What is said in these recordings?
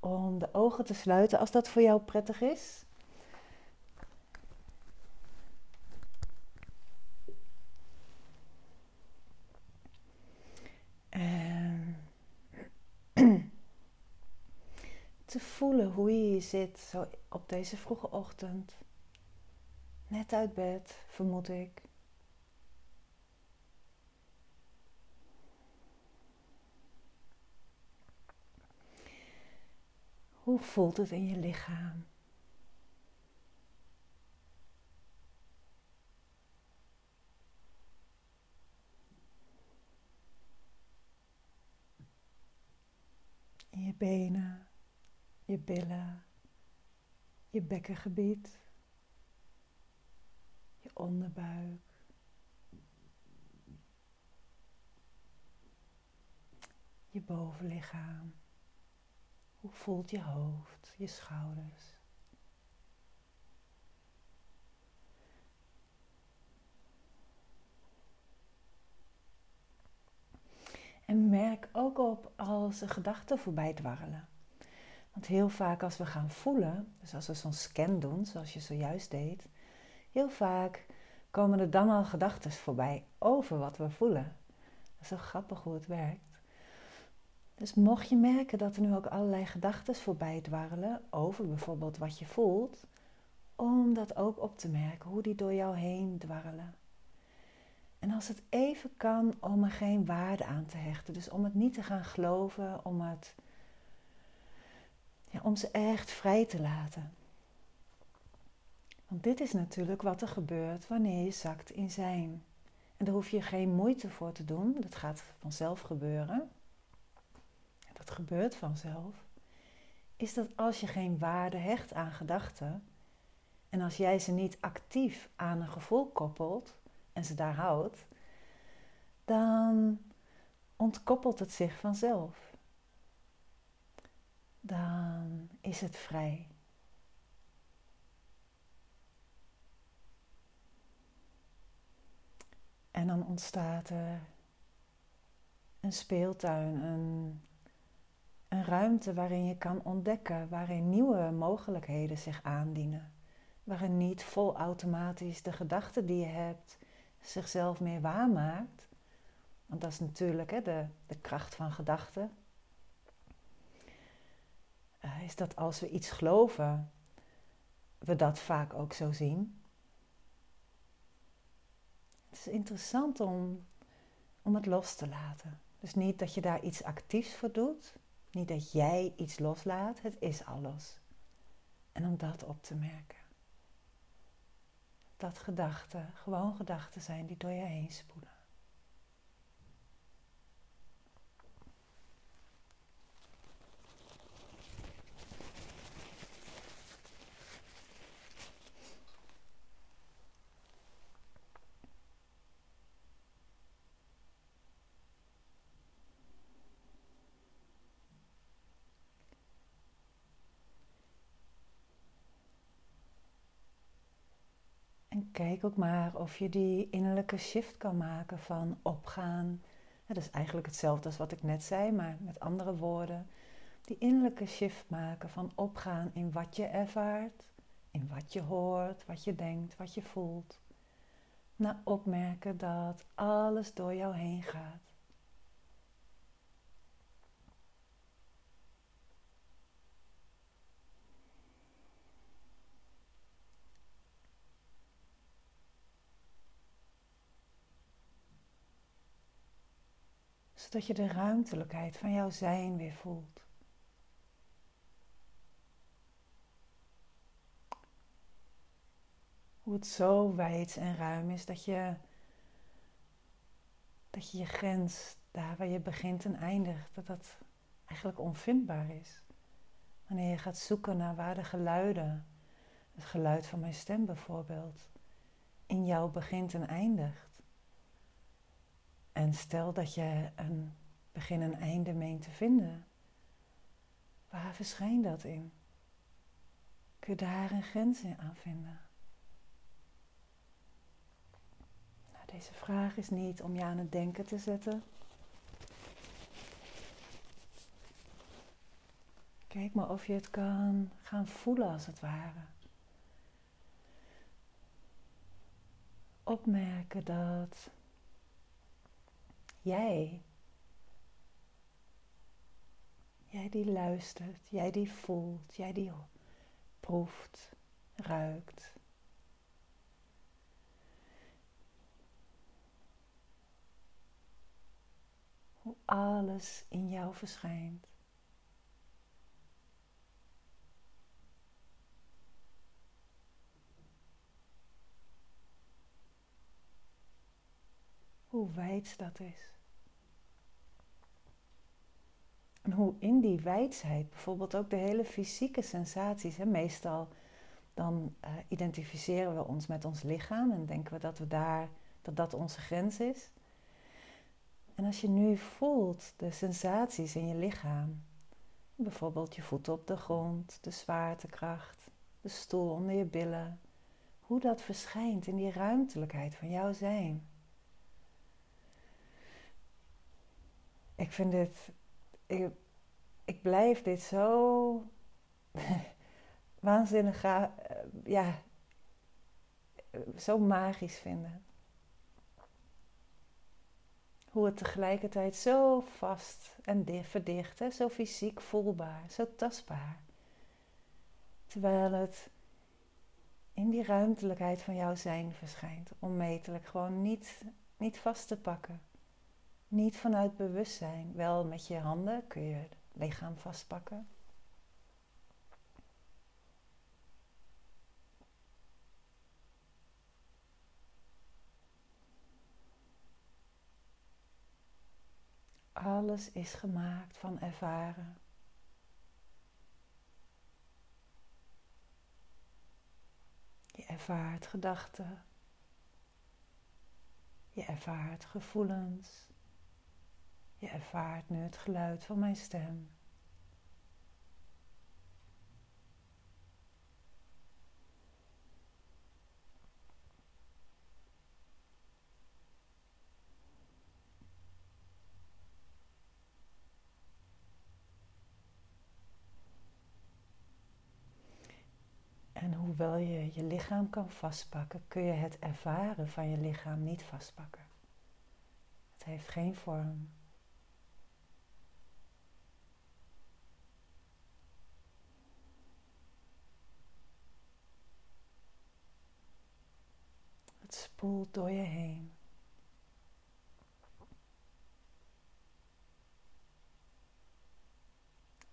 om de ogen te sluiten als dat voor jou prettig is. En te voelen hoe je hier zit, zo op deze vroege ochtend. Net uit bed, vermoed ik. Hoe voelt het in je lichaam? In je benen, je billen, je bekkengebied, je onderbuik. Je bovenlichaam. Hoe voelt je hoofd, je schouders? En merk ook op als er gedachten voorbij dwarrelen. Want heel vaak als we gaan voelen, dus als we zo'n scan doen, zoals je zojuist deed, heel vaak komen er dan al gedachten voorbij over wat we voelen. Dat is zo grappig hoe het werkt. Dus mocht je merken dat er nu ook allerlei gedachten voorbij dwarrelen over bijvoorbeeld wat je voelt, om dat ook op te merken, hoe die door jou heen dwarrelen. En als het even kan, om er geen waarde aan te hechten. Dus om het niet te gaan geloven, om, het, ja, om ze echt vrij te laten. Want dit is natuurlijk wat er gebeurt wanneer je zakt in zijn. En daar hoef je geen moeite voor te doen, dat gaat vanzelf gebeuren dat gebeurt vanzelf, is dat als je geen waarde hecht aan gedachten en als jij ze niet actief aan een gevoel koppelt en ze daar houdt, dan ontkoppelt het zich vanzelf. Dan is het vrij. En dan ontstaat er een speeltuin, een een ruimte waarin je kan ontdekken, waarin nieuwe mogelijkheden zich aandienen. Waarin niet vol automatisch de gedachten die je hebt zichzelf meer waarmaakt. Want dat is natuurlijk hè, de, de kracht van gedachten. Uh, is dat als we iets geloven, we dat vaak ook zo zien. Het is interessant om, om het los te laten. Dus niet dat je daar iets actiefs voor doet, niet dat jij iets loslaat, het is alles. En om dat op te merken. Dat gedachten gewoon gedachten zijn die door je heen spoelen. Kijk ook maar of je die innerlijke shift kan maken van opgaan. dat is eigenlijk hetzelfde als wat ik net zei, maar met andere woorden. Die innerlijke shift maken van opgaan in wat je ervaart, in wat je hoort, wat je denkt, wat je voelt. Naar opmerken dat alles door jou heen gaat. Zodat je de ruimtelijkheid van jouw zijn weer voelt. Hoe het zo wijd en ruim is dat je, dat je je grens, daar waar je begint en eindigt, dat dat eigenlijk onvindbaar is. Wanneer je gaat zoeken naar waar de geluiden, het geluid van mijn stem bijvoorbeeld, in jou begint en eindigt. En stel dat je een begin en einde meent te vinden. Waar verschijnt dat in? Kun je daar een grens in aan vinden? Nou, deze vraag is niet om je aan het denken te zetten. Kijk maar of je het kan gaan voelen als het ware. Opmerken dat jij, jij die luistert, jij die voelt, jij die proeft, ruikt. Hoe alles in jou verschijnt. Hoe wijd dat is. En hoe in die wijsheid bijvoorbeeld ook de hele fysieke sensaties, hè, meestal dan uh, identificeren we ons met ons lichaam en denken we dat we daar, dat dat onze grens is. En als je nu voelt de sensaties in je lichaam, bijvoorbeeld je voeten op de grond, de zwaartekracht, de stoel onder je billen, hoe dat verschijnt in die ruimtelijkheid van jouw zijn. Ik vind dit, ik, ik blijf dit zo waanzinnig, uh, ja, zo magisch vinden. Hoe het tegelijkertijd zo vast en verdicht, hè? zo fysiek voelbaar, zo tastbaar. Terwijl het in die ruimtelijkheid van jouw zijn verschijnt, onmetelijk, gewoon niet, niet vast te pakken. Niet vanuit bewustzijn, wel met je handen kun je het lichaam vastpakken. Alles is gemaakt van ervaren. Je ervaart gedachten. Je ervaart gevoelens. Je ervaart nu het geluid van mijn stem. En hoewel je je lichaam kan vastpakken, kun je het ervaren van je lichaam niet vastpakken. Het heeft geen vorm. Spoelt door je heen.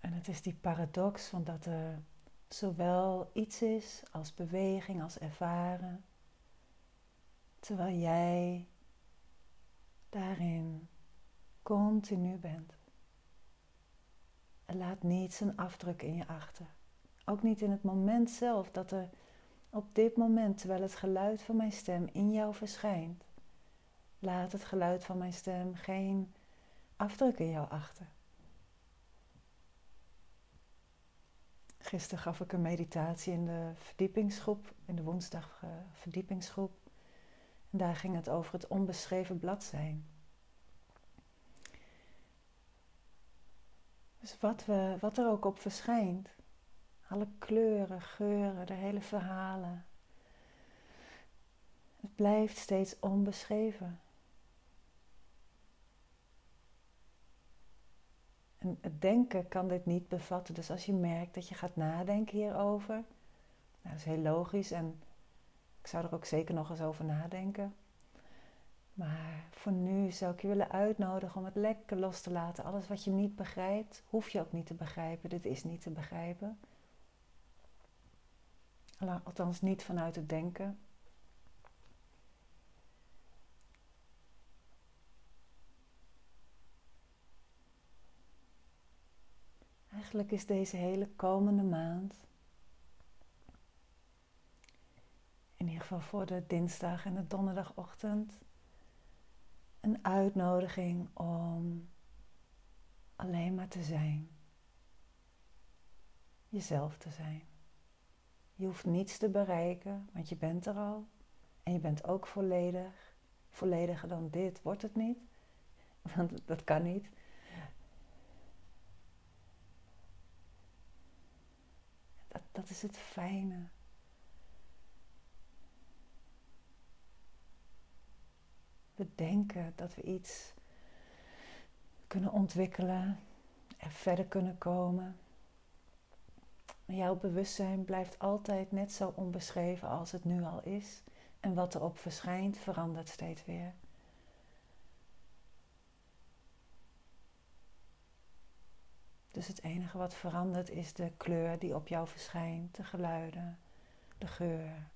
En het is die paradox van dat er zowel iets is als beweging, als ervaren, terwijl jij daarin continu bent. En laat niet een afdruk in je achter. Ook niet in het moment zelf dat er op dit moment, terwijl het geluid van mijn stem in jou verschijnt, laat het geluid van mijn stem geen afdruk in jou achter. Gisteren gaf ik een meditatie in de verdiepingsgroep, in de woensdag uh, verdiepingsgroep. En daar ging het over het onbeschreven blad zijn. Dus wat, we, wat er ook op verschijnt, alle kleuren, geuren, de hele verhalen. Het blijft steeds onbeschreven. En het denken kan dit niet bevatten. Dus als je merkt dat je gaat nadenken hierover, nou, dat is heel logisch en ik zou er ook zeker nog eens over nadenken. Maar voor nu zou ik je willen uitnodigen om het lekker los te laten. Alles wat je niet begrijpt, hoef je ook niet te begrijpen. Dit is niet te begrijpen. Althans niet vanuit het denken. Eigenlijk is deze hele komende maand, in ieder geval voor de dinsdag en de donderdagochtend, een uitnodiging om alleen maar te zijn. Jezelf te zijn. Je hoeft niets te bereiken, want je bent er al. En je bent ook volledig. Vollediger dan dit wordt het niet. Want dat kan niet. dat is het fijne. We denken dat we iets kunnen ontwikkelen, er verder kunnen komen. Jouw bewustzijn blijft altijd net zo onbeschreven als het nu al is. En wat erop verschijnt verandert steeds weer. Dus het enige wat verandert is de kleur die op jou verschijnt, de geluiden, de geur.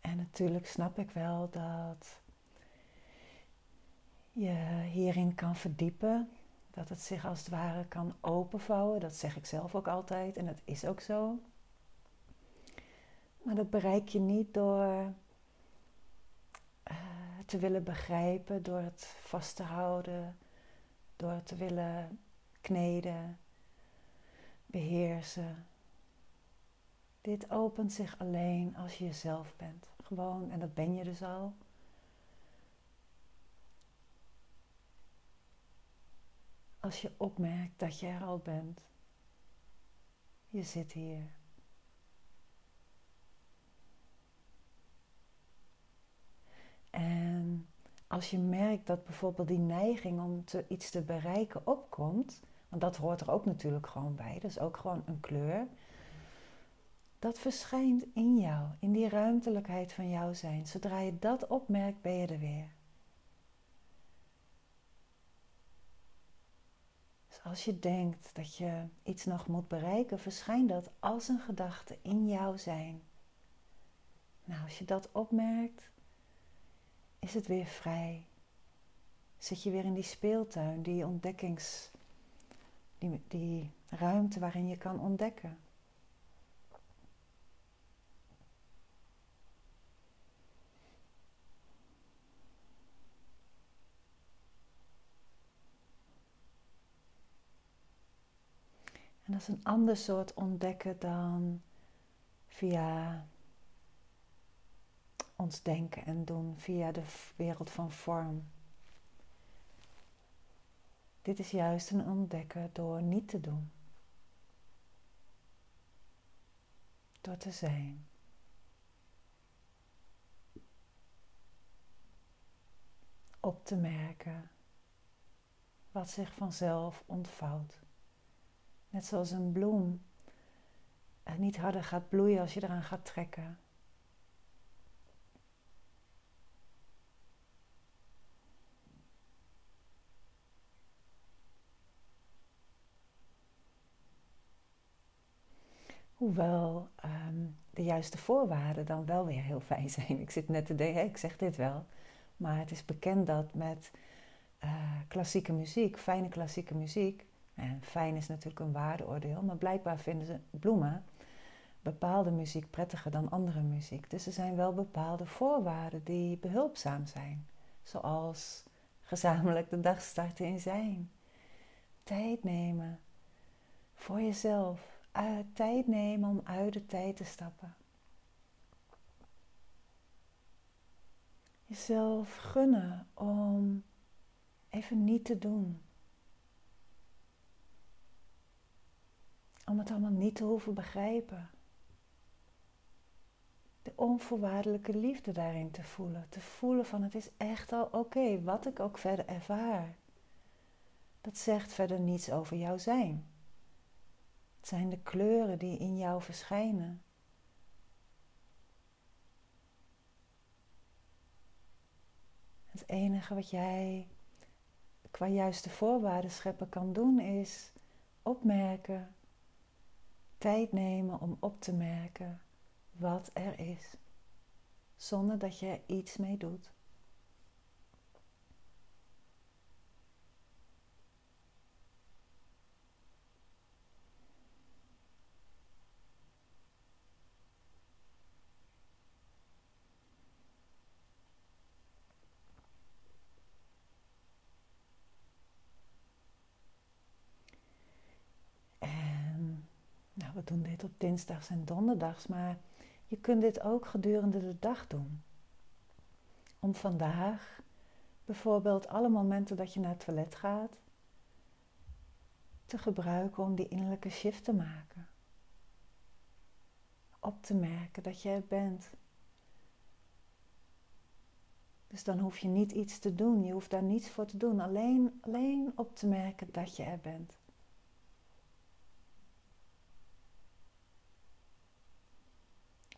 En natuurlijk snap ik wel dat je hierin kan verdiepen dat het zich als het ware kan openvouwen. Dat zeg ik zelf ook altijd en dat is ook zo. Maar dat bereik je niet door uh, te willen begrijpen, door het vast te houden, door te willen kneden, beheersen. Dit opent zich alleen als je jezelf bent. Gewoon, en dat ben je dus al. als je opmerkt dat je er al bent. Je zit hier. En als je merkt dat bijvoorbeeld die neiging om te, iets te bereiken opkomt, want dat hoort er ook natuurlijk gewoon bij, dat is ook gewoon een kleur. Dat verschijnt in jou, in die ruimtelijkheid van jouw zijn. Zodra je dat opmerkt, ben je er weer. als je denkt dat je iets nog moet bereiken, verschijnt dat als een gedachte in jouw zijn. Nou, als je dat opmerkt, is het weer vrij. Zit je weer in die speeltuin, die ontdekkings, die, die ruimte waarin je kan ontdekken. Is een ander soort ontdekken dan via ons denken en doen, via de wereld van vorm. Dit is juist een ontdekken door niet te doen. Door te zijn. Op te merken wat zich vanzelf ontvouwt. Net zoals een bloem niet harder gaat bloeien als je eraan gaat trekken. Hoewel um, de juiste voorwaarden dan wel weer heel fijn zijn. Ik zit net te denken, ik zeg dit wel. Maar het is bekend dat met uh, klassieke muziek, fijne klassieke muziek, en fijn is natuurlijk een waardeoordeel, maar blijkbaar vinden ze bloemen bepaalde muziek prettiger dan andere muziek. Dus er zijn wel bepaalde voorwaarden die behulpzaam zijn, zoals gezamenlijk de dag starten in zijn. Tijd nemen voor jezelf. tijd nemen om uit de tijd te stappen. Jezelf gunnen om even niet te doen. Om het allemaal niet te hoeven begrijpen. De onvoorwaardelijke liefde daarin te voelen. Te voelen van het is echt al oké, wat ik ook verder ervaar. Dat zegt verder niets over jouw zijn. Het zijn de kleuren die in jou verschijnen. Het enige wat jij qua juiste voorwaarden scheppen kan doen is opmerken tijd nemen om op te merken wat er is, zonder dat er iets mee doet. we We doen dit op dinsdags en donderdags, maar je kunt dit ook gedurende de dag doen. Om vandaag bijvoorbeeld alle momenten dat je naar het toilet gaat te gebruiken om die innerlijke shift te maken. Op te merken dat er bent. Dus dan hoef je niet iets te doen, je hoeft daar niets voor te doen, alleen, alleen op te merken dat je er bent.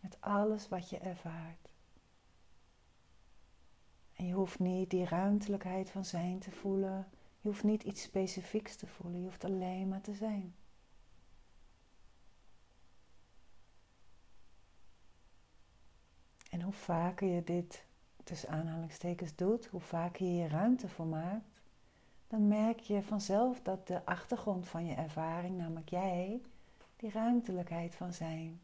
Met alles wat je ervaart. En je hoeft niet die ruimtelijkheid van zijn te voelen. Je hoeft niet iets specifieks te voelen. Je hoeft alleen maar te zijn. En hoe vaker je dit tussen aanhalingstekens doet, hoe vaker je je ruimte voor maakt, dan merk je vanzelf dat de achtergrond van je ervaring, namelijk jij, die ruimtelijkheid van zijn,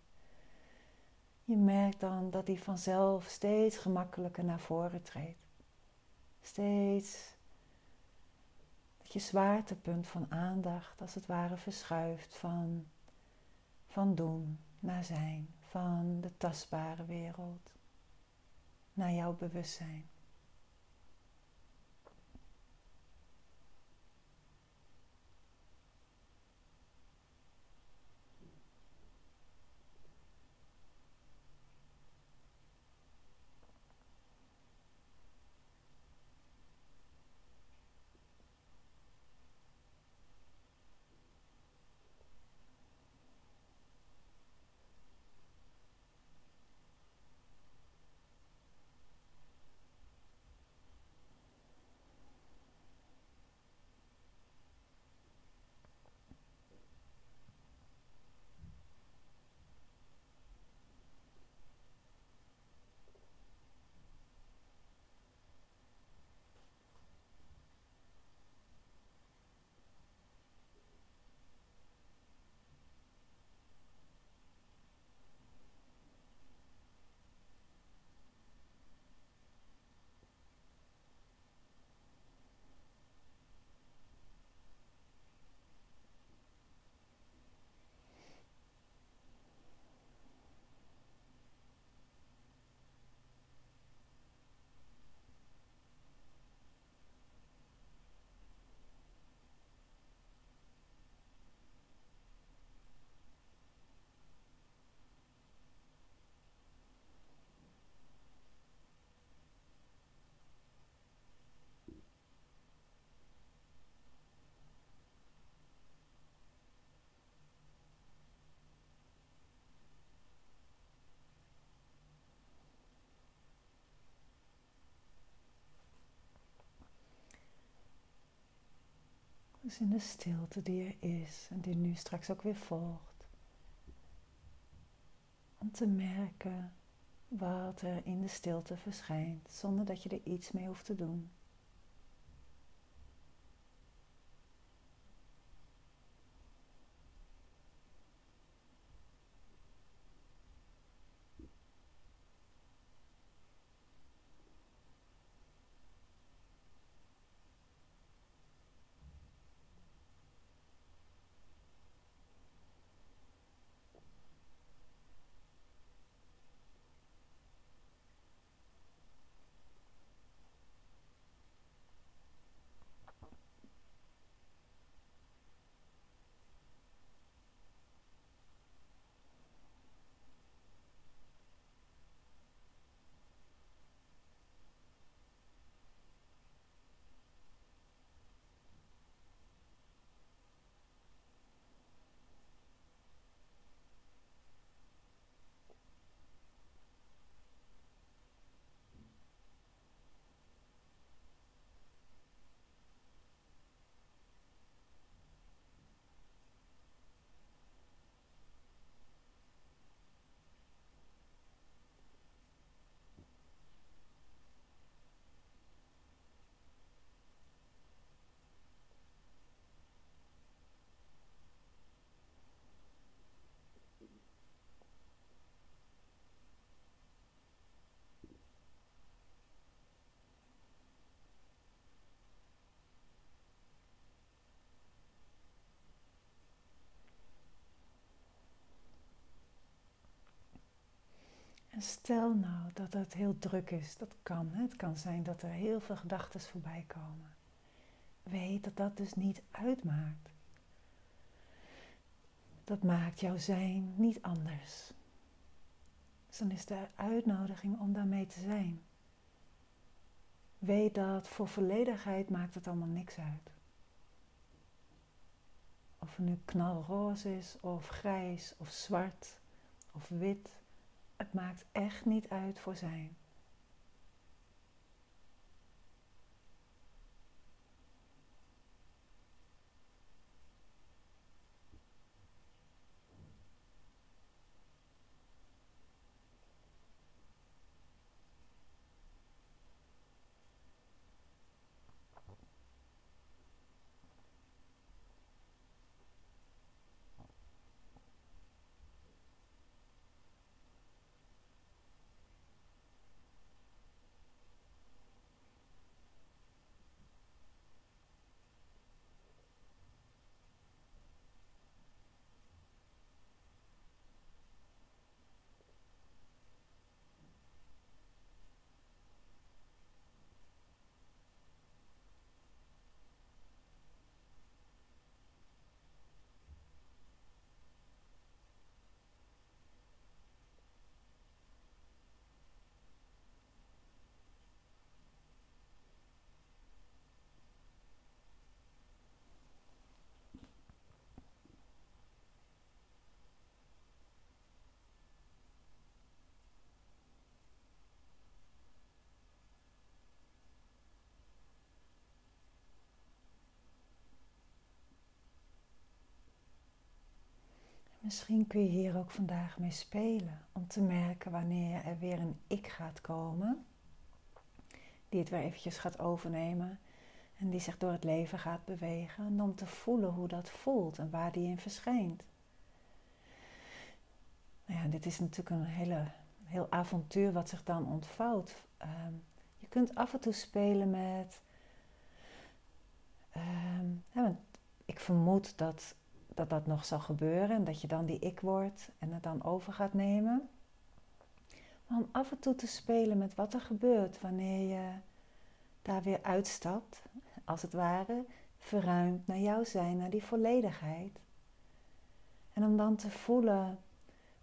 je merkt dan dat die vanzelf steeds gemakkelijker naar voren treedt. Steeds dat je zwaartepunt van aandacht als het ware verschuift van, van doen naar zijn, van de tastbare wereld naar jouw bewustzijn. Dus in de stilte die er is en die nu straks ook weer volgt. Om te merken wat er in de stilte verschijnt, zonder dat je er iets mee hoeft te doen. Stel nou dat het heel druk is, dat kan. Het kan zijn dat er heel veel gedachten voorbij komen. Weet dat dat dus niet uitmaakt. Dat maakt jouw zijn niet anders. Dus dan is de uitnodiging om daarmee te zijn. Weet dat voor volledigheid maakt het allemaal niks uit. Of het nu knalroze is, of grijs, of zwart, of wit. Het maakt echt niet uit voor zijn. Misschien kun je hier ook vandaag mee spelen om te merken wanneer er weer een ik gaat komen, die het weer eventjes gaat overnemen en die zich door het leven gaat bewegen en om te voelen hoe dat voelt en waar die in verschijnt. Nou ja, dit is natuurlijk een hele, heel avontuur wat zich dan ontvouwt. Ehm, je kunt af en toe spelen met. Um, ik vermoed dat dat dat nog zal gebeuren en dat je dan die ik wordt en het dan over gaat nemen. Maar om af en toe te spelen met wat er gebeurt wanneer je daar weer uitstapt, als het ware, verruimt naar jouw zijn, naar die volledigheid. En om dan te voelen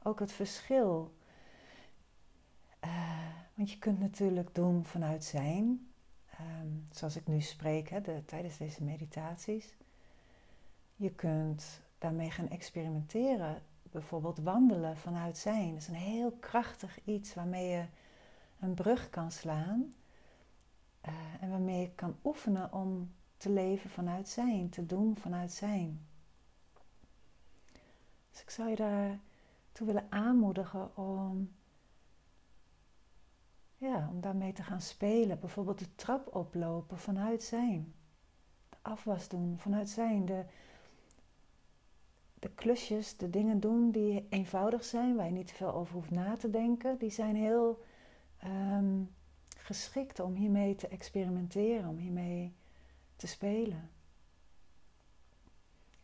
ook het verschil. Uh, want je kunt natuurlijk doen vanuit zijn, um, zoals ik nu spreek hè, de, tijdens deze meditaties. Je kunt daarmee gaan experimenteren. Bijvoorbeeld wandelen vanuit zijn. Dat is een heel krachtig iets waarmee je een brug kan slaan. Uh, en waarmee je kan oefenen om te leven vanuit zijn, te doen vanuit zijn. Dus ik zou je daartoe willen aanmoedigen om, ja, om daarmee te gaan spelen. Bijvoorbeeld de trap oplopen vanuit zijn. De afwas doen vanuit zijn. De, de klusjes, de dingen doen die eenvoudig zijn, waar je niet te veel over hoeft na te denken, die zijn heel ehm, geschikt om hiermee te experimenteren, om hiermee te spelen.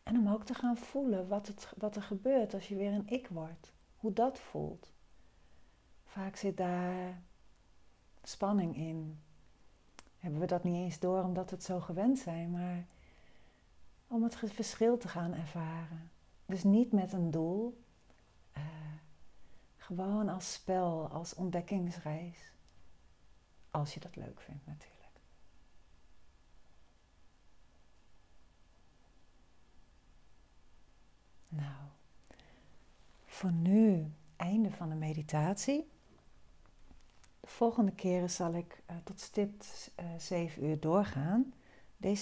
En om ook te gaan voelen wat, het, wat er gebeurt als je weer een ik wordt, hoe dat voelt. Vaak zit daar spanning in. Hebben we dat niet eens door omdat we het zo gewend zijn, maar om het verschil te gaan ervaren. Dus niet met een doel, uh, gewoon als spel, als ontdekkingsreis. Als je dat leuk vindt natuurlijk. Nou, voor nu einde van de meditatie. De volgende keren zal ik uh, tot stipt uh, 7 uur doorgaan. Deze